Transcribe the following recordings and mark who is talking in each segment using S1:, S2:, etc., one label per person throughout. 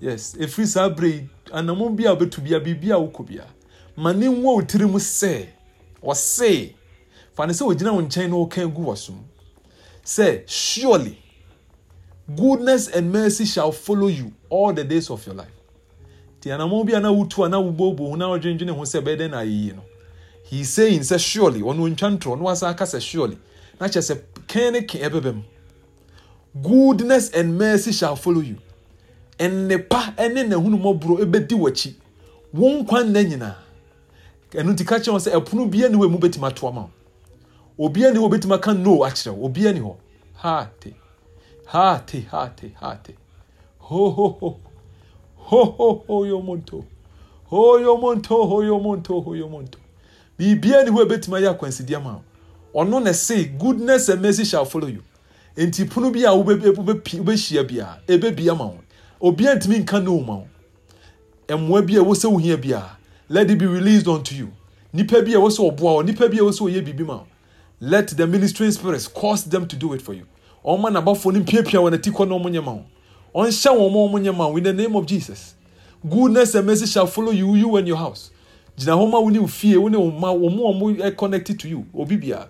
S1: yes ɛfiri saa berɛ yi anammɔn bi a wobɛtu bia biribi a wokɔ bia ma ne nwa wo tiri mu sɛ ɔse fa ne ogyina wo nkyɛn na ɔka gu wɔ sɛ surely goodness and mercy shall follow you all the days of your life. Nti anammɔn bi a na wotu a na wobɔbɔ ho na ɔdwendwene ho sɛ bɛyɛ dɛn na ayɛyie no? He saying sɛ surely ɔno ntwa ntorɔ na wasa aka sɛ surely na kyerɛ sɛ kɛn ne kɛn ɛbɛbɛ mu. Goodness and mercy shall follow you nnepa ne n'ahunumɔborɔ bɛdi w'akyi. Wɔn nkwa nna nyinaa. Ɛno nti ka kyerɛ wɔn sɛ ɛpono bia ni hɔ emu bɛtumi ato ama wo. Obiara ni hɔ bɛtumi aka no akyerɛ wo. Obiara ni hɔ. Ha te ha te ha te ha te ho ho ho. Ho ho ho yo monto. Ho yo monto ho yo monto ho yo monto. Biribiara ni hɔ bɛtumi ayɛ akwansidi ama wo. Ɔno na say goodness and mercy shall follow you. Nti pono bi a wobɛhyia biara ɛbɛbi ama wo obiara ntumi nka no ma wo. Mmoa bi a ɛwɔ sɛ wohia biara let it be released unto you. Nipa bi a ɛwɔ sɛ ɔboa wo nipa bi a ɛwɔ sɛ ɔyɛ biribi ma let the ministering spirits cause them to do it for you. Ɔma n'abafoɔ no mpiapia wɔn ati kɔ na ɔmo nyɛ ma wo. Ɔnhyɛ wɔn ma ɔmo nyɛ ma in the name of jesus. Goodness and mercy shall follow you you and your house. Gyina hɔ ma wo ne wo fie wo ne wo ma wɔn mu a connected to you obi biara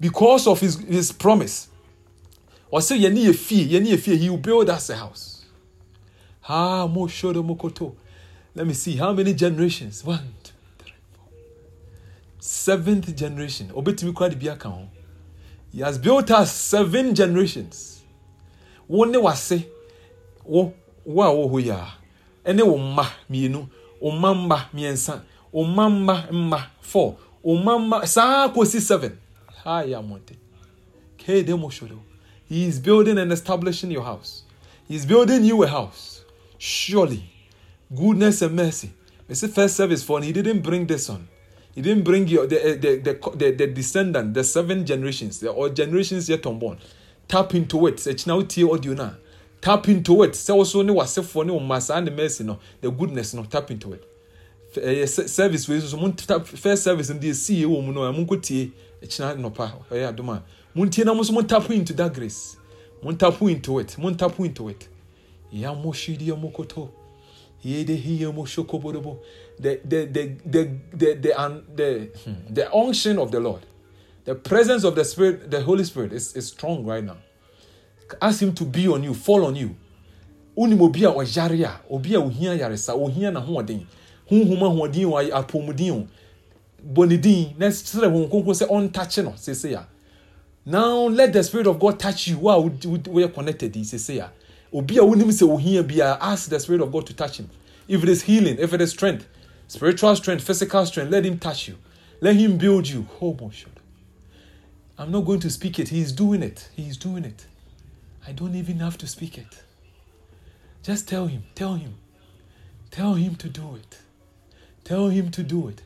S1: because of his his promise. Ɔsɛ yɛn ni yɛ fie yɛn ni yɛ fie. He will build us a house ah Moshodo mokoto let me see how many generations? One two three four. Seventh generation. Obetumi kura de bi aka he has built us seven generations. Wo ne wase. Wo wo a wo hɔ yi a ɛne wo mma mmienu wo mma mmiɛnsa wo mma mma four. Wo mma saa kɔsi seven. Ha yɛ amonte kede mo shodo he is building and establishing your house. He is building you a house surely goodness and mercy. It's the first service for, and he didn't bring this on. He didn't bring your the the the, the, the descendant, the seven generations, the, or generations yet unborn. Tap into it. It's now audio now. Tap into it. So also ne was for ne massa and the mercy no, the goodness no. Tap into it. Uh, service we so mun tap first service and the see wo mu no mun ko tie it's not no pa. Eh adoma. Mun tie na tap into that grace. Mun tap into it. Mun tap into it. Ya moshidi ya mokoto. The the the the the the the, the, the unction of the Lord, the presence of the Spirit, the Holy Spirit is, is strong right now. Ask Him to be on you, fall on you. Unim obi a ɔyare a obi yaresa ohia na hoɔden honhom ahoɔden wɔ apɔmuden bɔ ne din na srɛ wɔn nkonko sɛ ɔntakye now let the spirit of God touch you wa woyɛ connected yi sese a obi a wonim sɛ ohia biara ask the spirit of God to touch him. If it is healing if it is strength spiritual strength physical strength let him touch you. Let him build you. Oh my God. I'm not going to speak it. He is doing it. He is doing it. I don't even have to speak it. Just tell him. Tell him. Tell him to do it. Tell him to do it.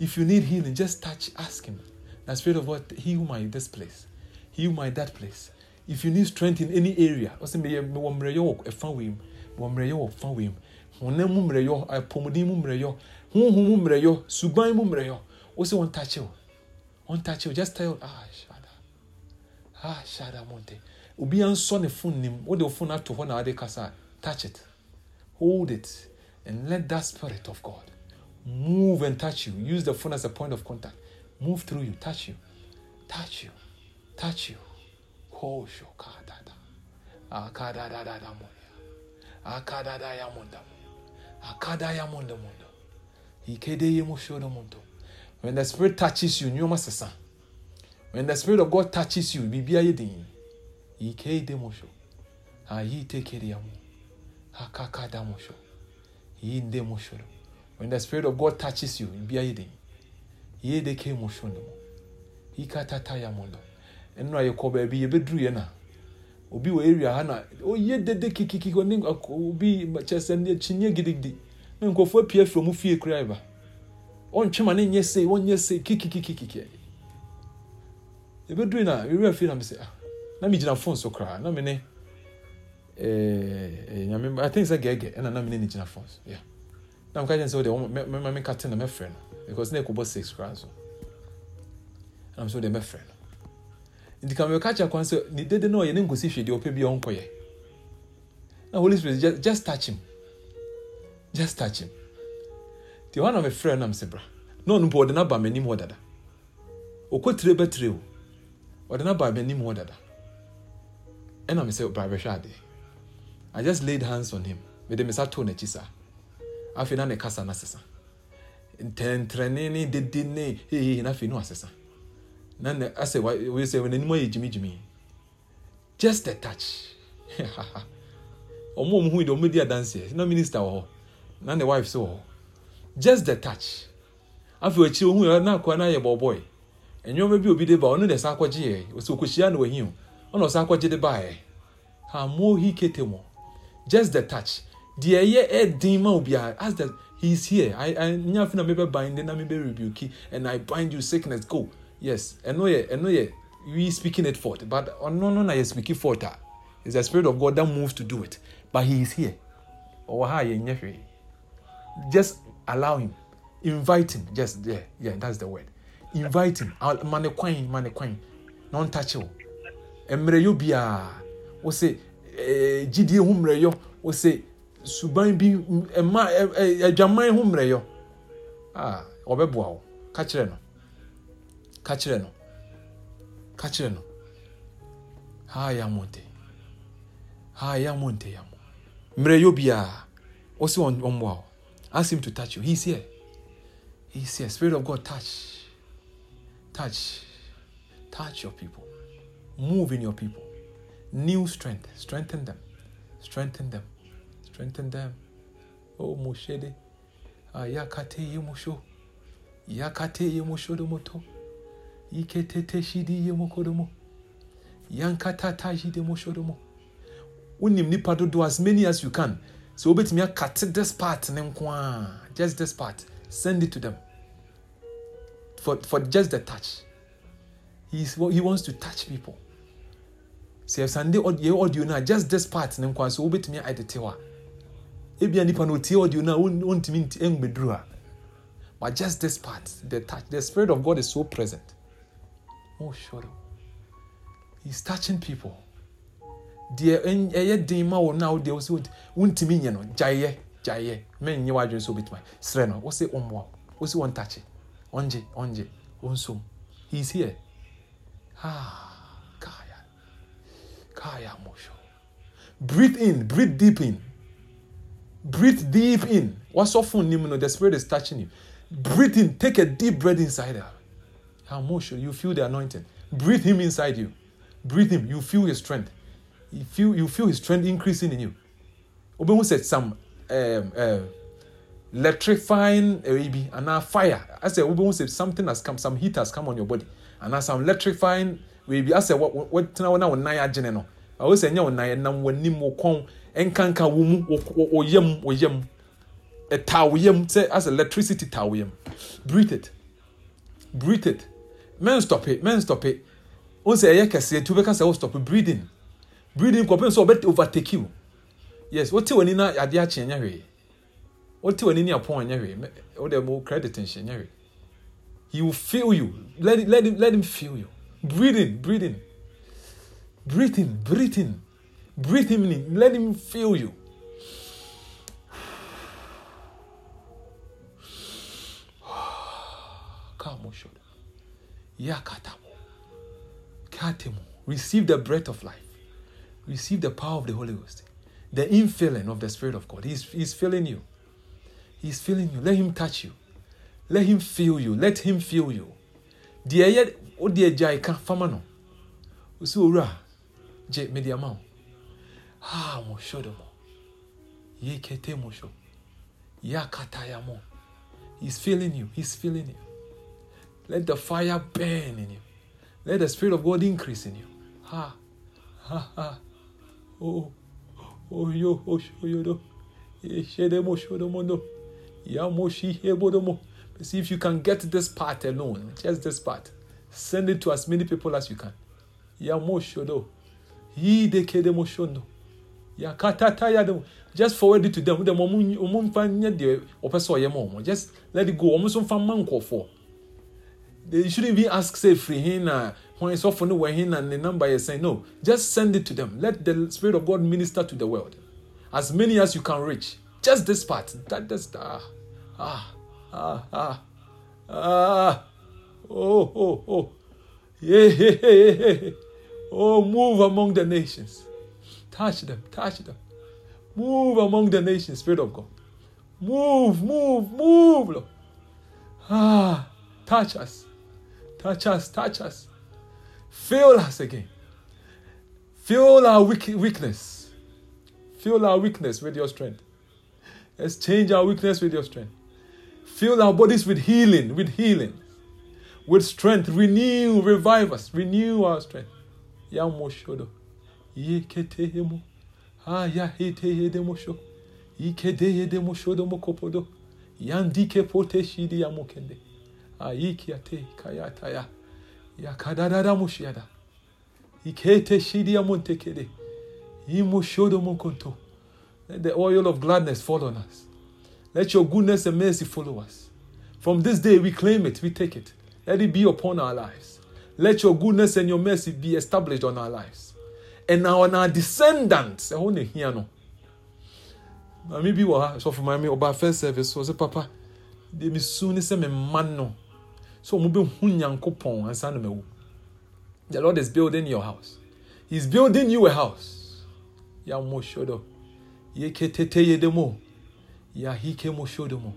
S1: If you need healing just touch ask him. The spirit of God heal my this place. Heal my that place if you need strength in any area ɔsɛ meyɛ mewɔ mmerɛyɛ wɔ ɛfa wei mu mewɔ mmerɛyɛ wɔ fa wei mu honam mu mmerɛyɛ apɔmuden mu mmerɛyɛ honhom mu mmerɛyɛ suban mu mmerɛyɛ ɔsɛ wɔn touch you? Wɔn touch you just tell ah shada. Ah shada monte. Obi ansɔ ne phone nim. Wode wo phone ato hɔ na wade kasa touch it. Hold it and let that spirit of God move and touch you. Use the phone as a point of contact. Move through you. Touch you. Touch you. Touch you Kosho kadada. Akadada da ya munda. Akada ya munda mundo. Ikede ye mushodo mundo. When the spirit touches you, nyoma sesa. When the spirit of God touches you, bibia yedin. Ikede musho. Ayi tekere yamu. Akakada musho. Inde musho. When the spirit of God touches you, bibia yedin. Yede ke musho ndemo. Ikatata ya mundo. Nnura yɛkɔ baabi yɛbɛduru yɛ na. Obi wɔ area ha na ɔyɛ dede kikiki ɔne obi kyɛ sɛ ne kyiniɛ gidigidi. Na nkurɔfoɔ apue afiri ɔmo fie kura ba. Ɔntwe ma ne nyɛ se ɔnyɛ se kikikikiki yɛbɛduru na ewura fie na mi sɛ ah na mi gyina phone so koraa na mi ne ɛɛ nyame i think sɛ gɛɛgɛ ɛna na mi ne ne gyina phone so yeah. Na mo ka kyɛn sɛ ɔde ɔmo mɛ mɛ mɛ kate na mɛfrɛ no because na ɛkɔbɔ six koraa so. Ɛna mo sɛ ɔde mɛfrɛ no nti ka mɛka kyerɛ kwan sɛ ne dede no ɔyɛ ne nkosi hwɛ deɛ ɔpɛ bi ɔnkɔyɛ. Na holy spirit just, just touch him. Just touch him. Nti hɔ na mefrɛ nam sɛ na ɔno mpo ɔde no aba m'anim hɔ dada. Ɔkɔ tire bɛtire o. Ɔde no aba m'anim hɔ dada. Ɛna me sɛ bra bɛhwɛ adeɛ. I just laid hands on him. Mede me sa too n'akyi saa. Afei na ne kasa no asesa. Ntɛntrɛne ne dede ne hehe na afei ne wasesa na ne asɛ wei sɛ n'anim ayɛ gyimigyimi just a touch. Ɔmo ɔmo hu yi de ɔmo di adanseɛ na minister wɔ hɔ na ne wife so. Wɔ hɔ just the touch. Afei akyi ohun yɛ na akɔa na yɛ bɔbɔɛ nneɛma bi obi de ba ɔno de sa akɔgye yɛ osi okohyia na wahin o ɔna ɔsa akɔgye de ba yɛ ha mo hi kete mo just the touch. Deɛ ɛyɛ ɛdin ma obi a as the he is here. I i fi na mi bɛ bind na mi bɛ rebuke and i bind you sickness go yes ɛno yɛ ɛno yɛ we speaking it forth. But ɔno no na yɛ speaking forth a it's the spirit of god that moves to do it. But he is here. Ɔwɔ ha yɛ nyɛ hwee. Just allow him. Invite him. Just there yeah that's the word. Invite him. Ne kwan ma ne kwan. Na ɔntouch wo. Mmerɛ yɛ biara wɔsɛ ɛɛ eh, gyidie ho mmerɛ yɔ. Wɔsɛ suban bi ɛma ɛ eh, eh, adwaman ho mmerɛ yɔ. A ɔbɛboa wo. Ka kyerɛ no ka kyerɛ no ka kyerɛ no ha yɛ yɛ yɛ amo mmerɛ yɛ biara wɔsɛ ɔmboa wo ask him to touch you. He's here. He's here. Spirit of God touch. Touch. Touch your people. Move in your people. New strength. Strengthen them. Strengthen them. Strengthen them. Oh moshede. Ah, Ayakate yemusho yakate yemusho domoto iketete shidi yemokodomo yankatata shidi moshodomo wonim nipa dodo as many as you can. So wobɛtumi akate this part ne nko a just this part. Send it to them. For, for just the touch. He's, he wants to touch people. Sɛ yɛsande yɛ audio no a just this part ne nko a so wobɛtumi aedete hɔ a ebia nipa no otie audio no a wontumi ɛngbɛduru a but just this part the touch the spirit of god is so present oh sure. He's touching people. Deɛ ɛyɛ den ma wɔ no a wodeɛ wo sɛ wontumi nyɛ no. Gyaeɛ gyaeɛ menyɛ w'adwene sɛ wobɛtumi serɛ no wo se ɔmmoa wo se wɔntakye ɔngye ɔngye ɔnsom he's here. Ah kaya. Kaya mosho breathe in breathe deep in. Breathe deep in. Wasɔfo nim no the spirit is touching you. Breathe in take a deep breath inside out how mosho you feel the anointing. Breathe him inside you. Breathe him. You feel his strength. You feel you feel his strength increasing in you. Obehu sɛ some um, uh, electrifying ebi uh, anaa fire. Asɛ obehu sɛ something has come some heat has come on your body. Anaa some electrifying ebi asɛ wɔtena wɔn na wɔn nan agyene no awo sɛ nyɛ wɔn nan ɛnam wɔn anim wɔn kɔn nkanka wɔn mu wɔ yam wɔ yam ɛtaa wɔ yam sɛ asɛ electricity taa wɔ yam breathe it. Breathe it men stop it men stop it. Wɔn sɛ ɛyɛ kɛseɛ tu bɛka sɛ stop it breathing breathing kɔpem sɛ ɔbɛ overtake you. Yes wote w'ani na adeɛ akye nyɛ hwee wote w'ani ne apɔn nyɛ hwee wode mo credit nhyɛ nyɛ hwee he will feel you. Let, it, let, him, let him feel you. Breathing breathing. Breathing breathing. Breathe him in let him feel you. Kamoshoda. Yakatamo. Katemo. Receive the breath of life receive the power of the Holy Ghost, the infilling of the Spirit of God. He's, he's filling you. He's filling you. Let Him touch you. Let Him feel you. Let Him feel you. Deɛ ɛyɛ o oh deɛ gya ɛka fama no o si owura gye mede ama wo ha mo hwɛ do mo ye kete mo ya kata ya mo he's feeling you he's feeling you let the fire burn in you let the spirit of God increase in you ha ha ha oh, oh, yo, oh, yo, eh, do. Shedemo, shodomondo. Yamoshi, hebodomo. See if you can get this part alone, just this part. Send it to as many people as you can. Yamoshodo. Yi de kedemo shondo. Just forward it to them. Just let it go. Almost from manko for. They shouldn't even ask, say, free hina when it's often when him and the number is saying no just send it to them let the spirit of god minister to the world As many as you can reach. Just this part. That this ah ah ah ah ah. Oh oh oh. Yeah, yeah, yeah, yeah. Oh, move among the nations. Touch them, touch them. Move among the nations, Spirit of God. Move, move, move, Lord. Ah, touch us. Touch us, touch us. Fill us again. Fill our weakness. Fill our weakness with your strength. Let's change our weakness with your strength. Fill our bodies with healing, with healing, with strength. Renew, revive us, renew our strength. Yamoshodo. Yeketehemo. Ah, yahete Ikede yedemoshodo mokopodo. Yandike pote shidi yamokende. Aiki ate kayataya. Yakadadada mushiada. Ikete shidi yamontekede. Imoshodo mokonto. Let the oil of gladness fall on us. Let your goodness and mercy follow us. From this day, we claim it, we take it. Let it be upon our lives. Let your goodness and your mercy be established on our lives. And on our descendants. Maame bi wɔ ha sɔfo maame ɔba first service ɔsɛ papa de mi mi mma no so ɔmo bɛ hu nyankopɔn ansa na ma wu. The Lord is building your house. He's building you a house. Ya mo shodo. Ye ketete ye demo. Ya hike mo shodo mo.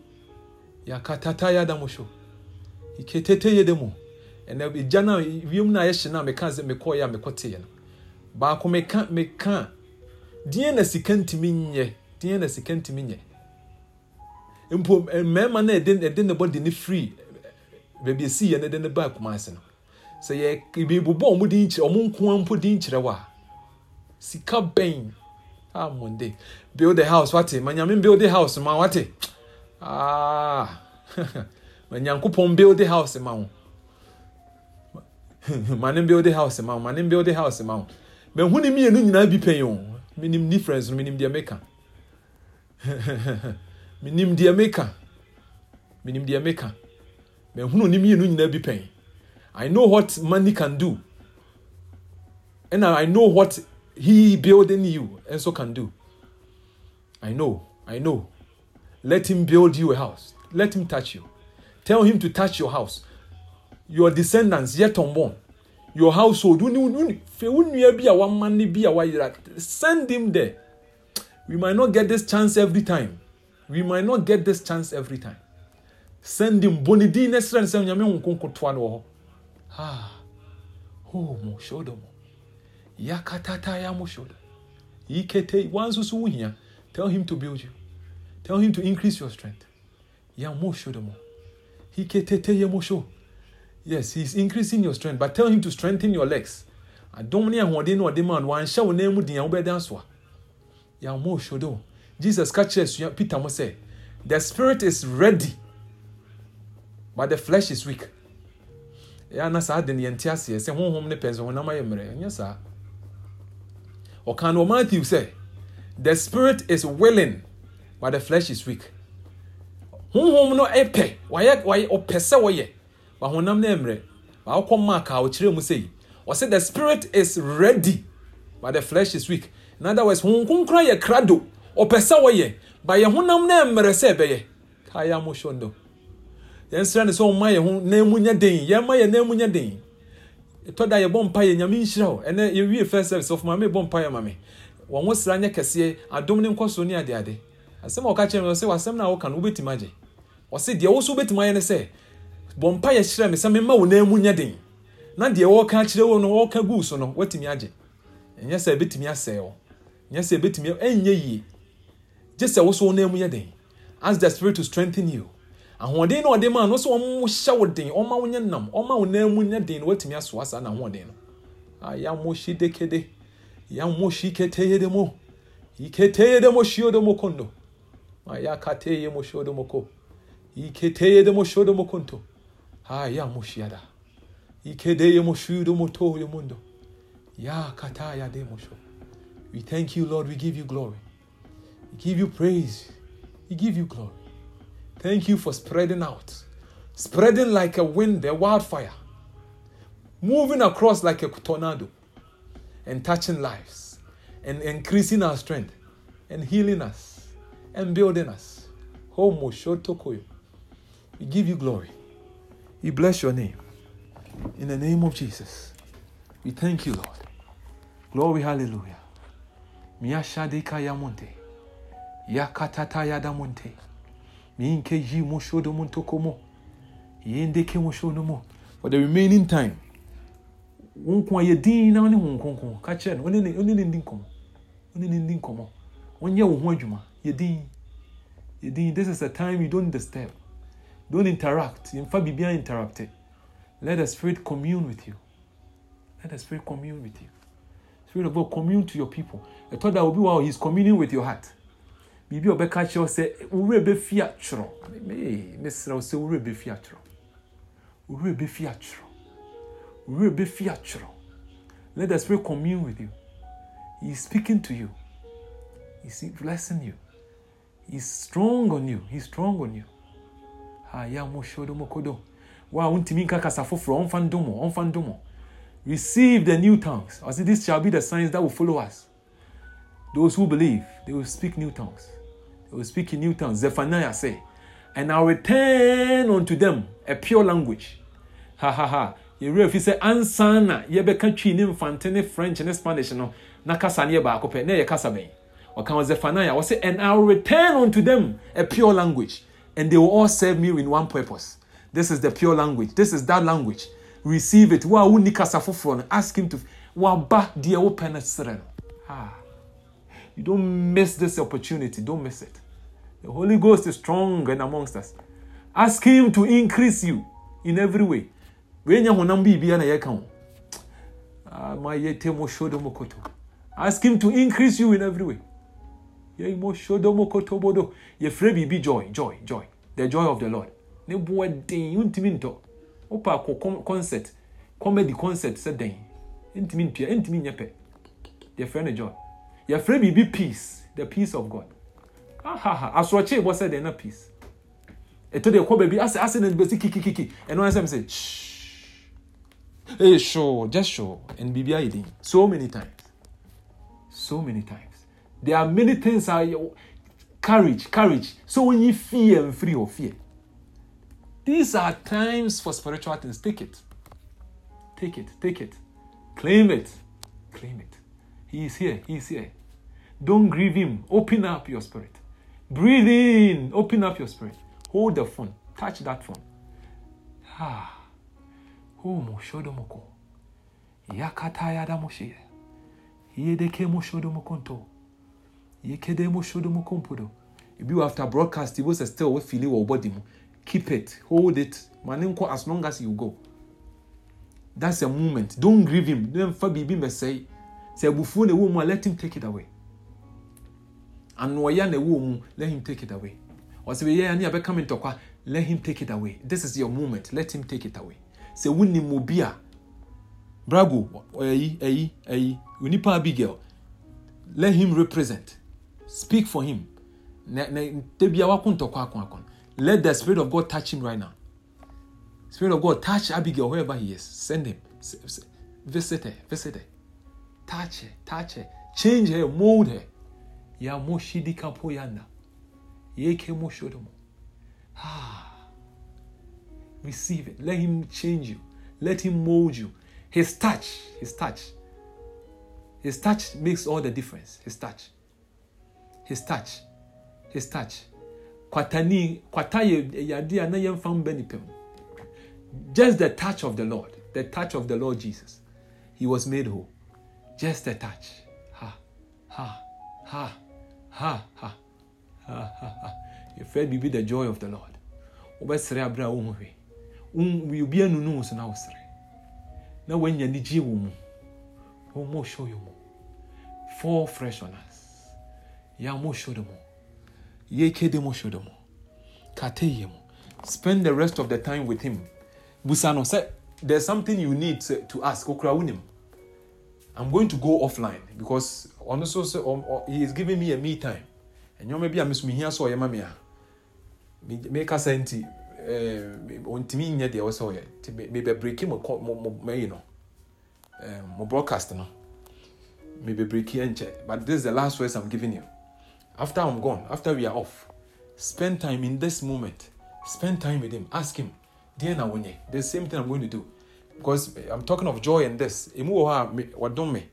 S1: Ya katata ya da mo sho. Iketete ye demo. ɛnɛ gya no wiem no a yɛhye no a meka sɛ mekɔɔyɛ a mekɔteɛ no baako meka meka deɛ na sika ntumi nyɛ deɛ na sika ntumi nyɛ mpo mmarima no ɛde ɛde ne bɔde ne firi baabi esi yɛ no ɛde ne ba kumase no. Sɛ yɛ ebibobɔ ɔmo din kyerɛ ɔmo nko mpo din kyerɛ wa sika bɛn. A monde build a house wate. Ma nyame build a house ma wate. Ah. Ma nyankopɔn build a house ma wo. Mane build house ma wo mane build house ma wo. Mahu ne mmienu nyinaa bi pɛn o. Menim difference no menim deɛ meka. Menim deɛ meka. Menim deɛ meka mahunu ne mmienu nyinaa bi pɛn. I know what money can do. And i know what he building you also can do. I know i know. Let him build you a house. Let him touch you. Tell him to touch your house. Your descendants yet unborn. Your household. Send him there. We might not get this chance every time. We might not get this chance every time send him bɔ din na srɛ no sɛ nyame ho nkonkotoa no wɔ hɔ ah oh mo shodo mo. Yakatata ya mo shodo. Ikete wanso so wohia tell him to build you. Tell him to increase your strength. Ya mo shodo mo. Iketete ye mo shodo Yes, he's increasing your strength, but tell him to strengthen your legs. Adom ne ahoɔden na ɔde ma no wanhyɛ wo nan mu den wobɛda so a. Yɛn mo hwɛ Jesus ka kyerɛ Peter mo sɛ the spirit is ready but the flesh is weak. ɛyɛ ana saa de ne yɛnte aseɛ sɛ honhom ne pɛ sɛ honam ayɛ mmerɛ. Ɛnyɛ saa. Ɔka no Matthew sɛ the spirit is willing but the flesh is weak. honhom no ɛpɛ wayɛ wayɛ ɔpɛ sɛ wɔyɛ wahonam no mmerɛ wakɔ mark a ɔkyerɛ mu sɛ ɔsɛ the spirit is ready but the flesh is weak. In other words honhom kronkron yɛ krado ɔpɛ sɛ wɔyɛ ba yɛ honam no mmerɛ sɛ ɛbɛyɛ. Kaya mo shondo yɛn srɛ no sɛ ɔma yɛ ho nan mu nyɛ den. Yɛn ma yɛ nan mu nyɛ den. Ɛtɔ da yɛbɔ mpa yɛ nyame nhyira o ɛnɛ yɛwie first service ɔfo maame bɔ mpa yɛ ma me. Wɔn ho sra nyɛ kɛseɛ. Adom ne nkɔ so ne adeade. Asɛm a ɔka kyerɛ me ɔsɛ wasɛm no a no wobɛtumi agye. Ɔsɛ deɛ wo so wobɛtumi ayɛ ne sɛ bɔ mpa yɛ kyerɛ me sɛ memma wo nan mu nyɛ den. Na deɛ wɔka kyerɛ wo no wɔka gu so no watumi agye. Ɛnyɛ sɛ ɛbɛtumi asɛe wo. Ɛnyɛ sɛ ɛbɛtumi ɛnyɛ yie. Gye sɛ wo so wo nan mu yɛ den. Ask the spirit to strengthen you ahoɔden ɔde ma no ɔmo hyɛ wo den nam nan mu den asoa saa na ahoɔden no. Dekede keteye de mo iketeye mo mo kondo. Mo mo ko. Iketeye mo mo konto. Ikedeye mundo ya we thank you lord. We give you glory. We give you praise. We give you glory thank you for spreading out spreading like a wind a wildfire moving across like a tornado and touching lives and increasing our strength and healing us and building us. Homo Shotokoyo. We give you glory. We bless your name. In the name of Jesus. We thank you, Lord. Glory, hallelujah. Miyashadika yamonte. Yakatata yadamonte. Minke yi moshodo montokomo. Yendeke moshodo mo. For the remaining time, nko a yɛdin na ne ho nkonko. Ka kyerɛ no ɔne ne ɔne ne ndi nkɔmɔ ɔne ne ndi nkɔmɔ ɔnyɛ wo ho adwuma. Yɛdin yɛdin this is a time you don't disturb. Don't interact. Yɛmfa biribiara interrupt. It let the spirit commune with you. Let the spirit commune with you. Spirit of God commune to your people. Ɛtɔ da obi wa he is communing with your heart biribi a ɔbɛka kyerɛ sɛ wura bɛfi atwerɛ mesrɛ wo sɛ wura bɛfi atwerɛ wura bɛfi atwerɛ wura bɛfi atwerɛ let the spirit commune with you. He is speaking to you. He's blessing you. He's strong on you. He's strong on you. Aya mo shodo mo kodo wa wontumi nka kasa foforɔ ɔmfa ndomo ɔmfa ndomo receive the new tongues. I say this shall be the signs that will follow us. Those who believe they will speak new tongues they will speak in new tongues. Zephaniah say and I'll return unto them a pure language. Ha ha ha. Yɛwerɛ fi sɛ ansa na yɛbɛka twi ne mfante ne french ne spanish no na kasa ne yɛ baako pɛ na yɛ kasa bɛn? Ɔka wɔ zephaniah wɔ and i will return unto them a pure language and they will all serve me in one purpose this is the pure language. This is that language. Receive it. Wo a wonni kasa foforɔ no ask him to waba deɛ wopɛ no serɛ no. Ah. You don't miss this opportunity. Don't miss it. The holy ghost is strong and amongst us. Ask him to increase you in every way. Ah, ask him to increase you in every way. Yɛfrɛ biribi joy joy joy. The joy of the lord. Ne boa den wontumi ntɔ wopɛ akɔ com- concert. Comedy concert sɛ den ntumi ntua ntumi nyɛ pɛ yɛfrɛ joy yɛfrɛ biribi peace the peace of god asorɔkye bɔ sɛ den na peace ɛtɔ deɛ ɛkɔ baabi asɛ asɛ na ayɛ sɛ me sɛ shh Hey, sure, just sure. And BBI did so many times. So many times. There are many things are courage, courage. So when you fear and free of fear. These are times for spiritual things. Take it. Take it. Take it. Claim it. Claim it. He is here. He is here. Don't grieve him. Open up your spirit. Breathe in. Open up your spirit. Hold the phone. Touch that phone. Ah. Homo shodomoko. Yakata yadamoshi. Yedeke mo shodomokonto. Yekede mo shodomokompodo. If you after broadcast, it was still feeling or body. Keep it, hold it. Maninko as long as you go. That's a moment. Don't grieve him. Don't fa bibi say. Say bufu ne wo mu let him take it away. And waya ne wo mu, let him take it away. Or say yeah, ani abe come into let him take it away. This is your moment. Let him take it away. sɛ wonim obi a brago ɛyi ɛyi ɛyi onipa abigail let him represent. Speak for him. Let the spirit of god touch him right now. Spirit of god touch abigail wherever he is. Send him. Visit her visit her. Touch her touch her. Change her mold her ya moshidi kapo yanda yeke moshodomo ah receive it. Let him change you. Let him mold you. His touch, his touch. His touch makes all the difference. His touch. His touch. His touch. Kwatani, kwata ye- yade a na yɛmfa mba. Just the touch of the Lord. The touch of the Lord Jesus. He was made whole. Just a touch. Ha, ha, ha, ha, ha, ha, ha, ha. Will be the joy of the Lord. wobɛsere aberɛ um, a wohu hwee obi anunu wo so na wosere na woanya anigye wɔ mu wɔmmɔ show you mu fall fresh on us. Yɛammɔ show do mu yɛkede mo show do mu kateyɛ mu spend the rest of the time with him. Busa no sɛ there's something you need to, to ask. Okura wonim i'm going to go offline because ɔno so ɔ- he is giving me a me time. Ɛnyɛma bi a meso mehia sɛ ɔyɛ ma me a. Me- mekasa nti eh, ɔntumi nyɛ deɛ ɛwɔ sɛ ɔyɛ nti me- mebɛbreki mo kɔ- mo- mo- mayi no. Eh, mo broadcast no. Mebɛbreki nkyɛ but this is the last words i'm giving you. After I'm gone, after we are off, spend time in this moment. Spend time with him. Ask him, dear Nawonye, the same thing I'm going to do. Because I'm talking of joy and this. Emu wɔ hɔ a wɔdom me.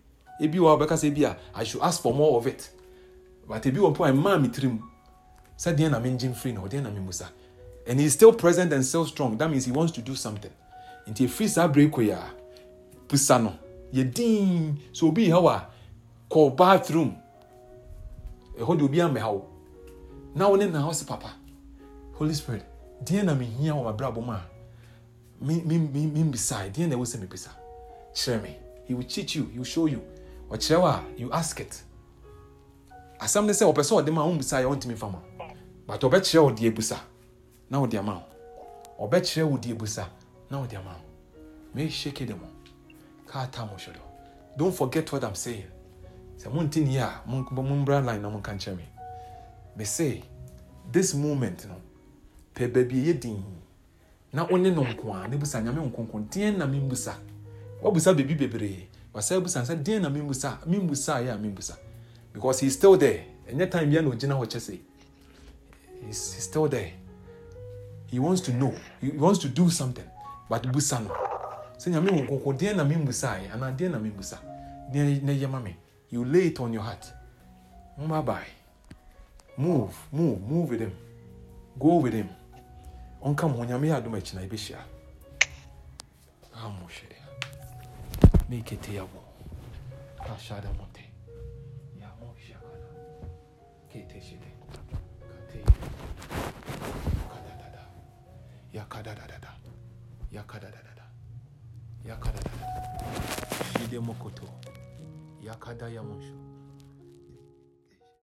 S1: Ebi wɔ hɔ a ɔbɛka sɛ ebi a I should ask for more of it. But ebi wɔ mpo a mmaa mi tirim. Sɛ deɛ na mengye mfiri no, deɛ na memusa. And he's still present and still strong. That means he wants to do something. Nti efiri saa abere kɔ yi a, busa no. Yɛ din. So obi yi hɔ a, kɔ bathroom. Ɛhɔ de obi amɛha wo. Na wo ne na hɔ sɛ papa. Holy Spirit, deɛ na mehia wɔ m'abrabɔ mu a me me me me mbisa deɛ na ɛwɔ sɛ mebisa. Kyerɛ me. He will teach you. He will show you. Ɔkyerɛ wo a, you ask it. Asɛm ne sɛ ɔpɛ sɛ ɔde ma wo mbisa yɛ ɔntumi fa ma. But ɔbɛkyerɛ wo deɛ busa. Na ɔde ama wo. Ɔbɛkyerɛ wo deɛ busa. Na ɔde ama wo. May shake it mo. Ka ta mo hwɛ do. Don't forget what I'm saying. Sɛ monte ni a, mon mombra line na monka nkyerɛ me. Me say, this moment no, pɛ baabi a ɛyɛ din na wo ne no nko a ne busa nyame nkonko deɛn na membusa wabusa baabi bebree. Wasa busa sɛ deɛn na membusa membusa yɛ a membusa because he's still there. Ɛnyɛ time bia na ogyina hɔ kyɛ sɛ he's, he's still there. He wants to know. He wants to do something. But busa no. Sɛ nyame nkonko deɛn na membusa yɛ anaa deɛn na membusa deɛn na ɛyɛ ma me. You lay it on your heart. Bye bye move move move with him. Go with him ɔnka mo ho nyame yɛ adom akyi na yɛbɛhyia. Amo hwɛde mekete yɛ wo kashada mote yamo hyakana kete hyede kate. Kadadada yakadadadada yakadadadada yakadadadada hyide mokoto yakada yamosho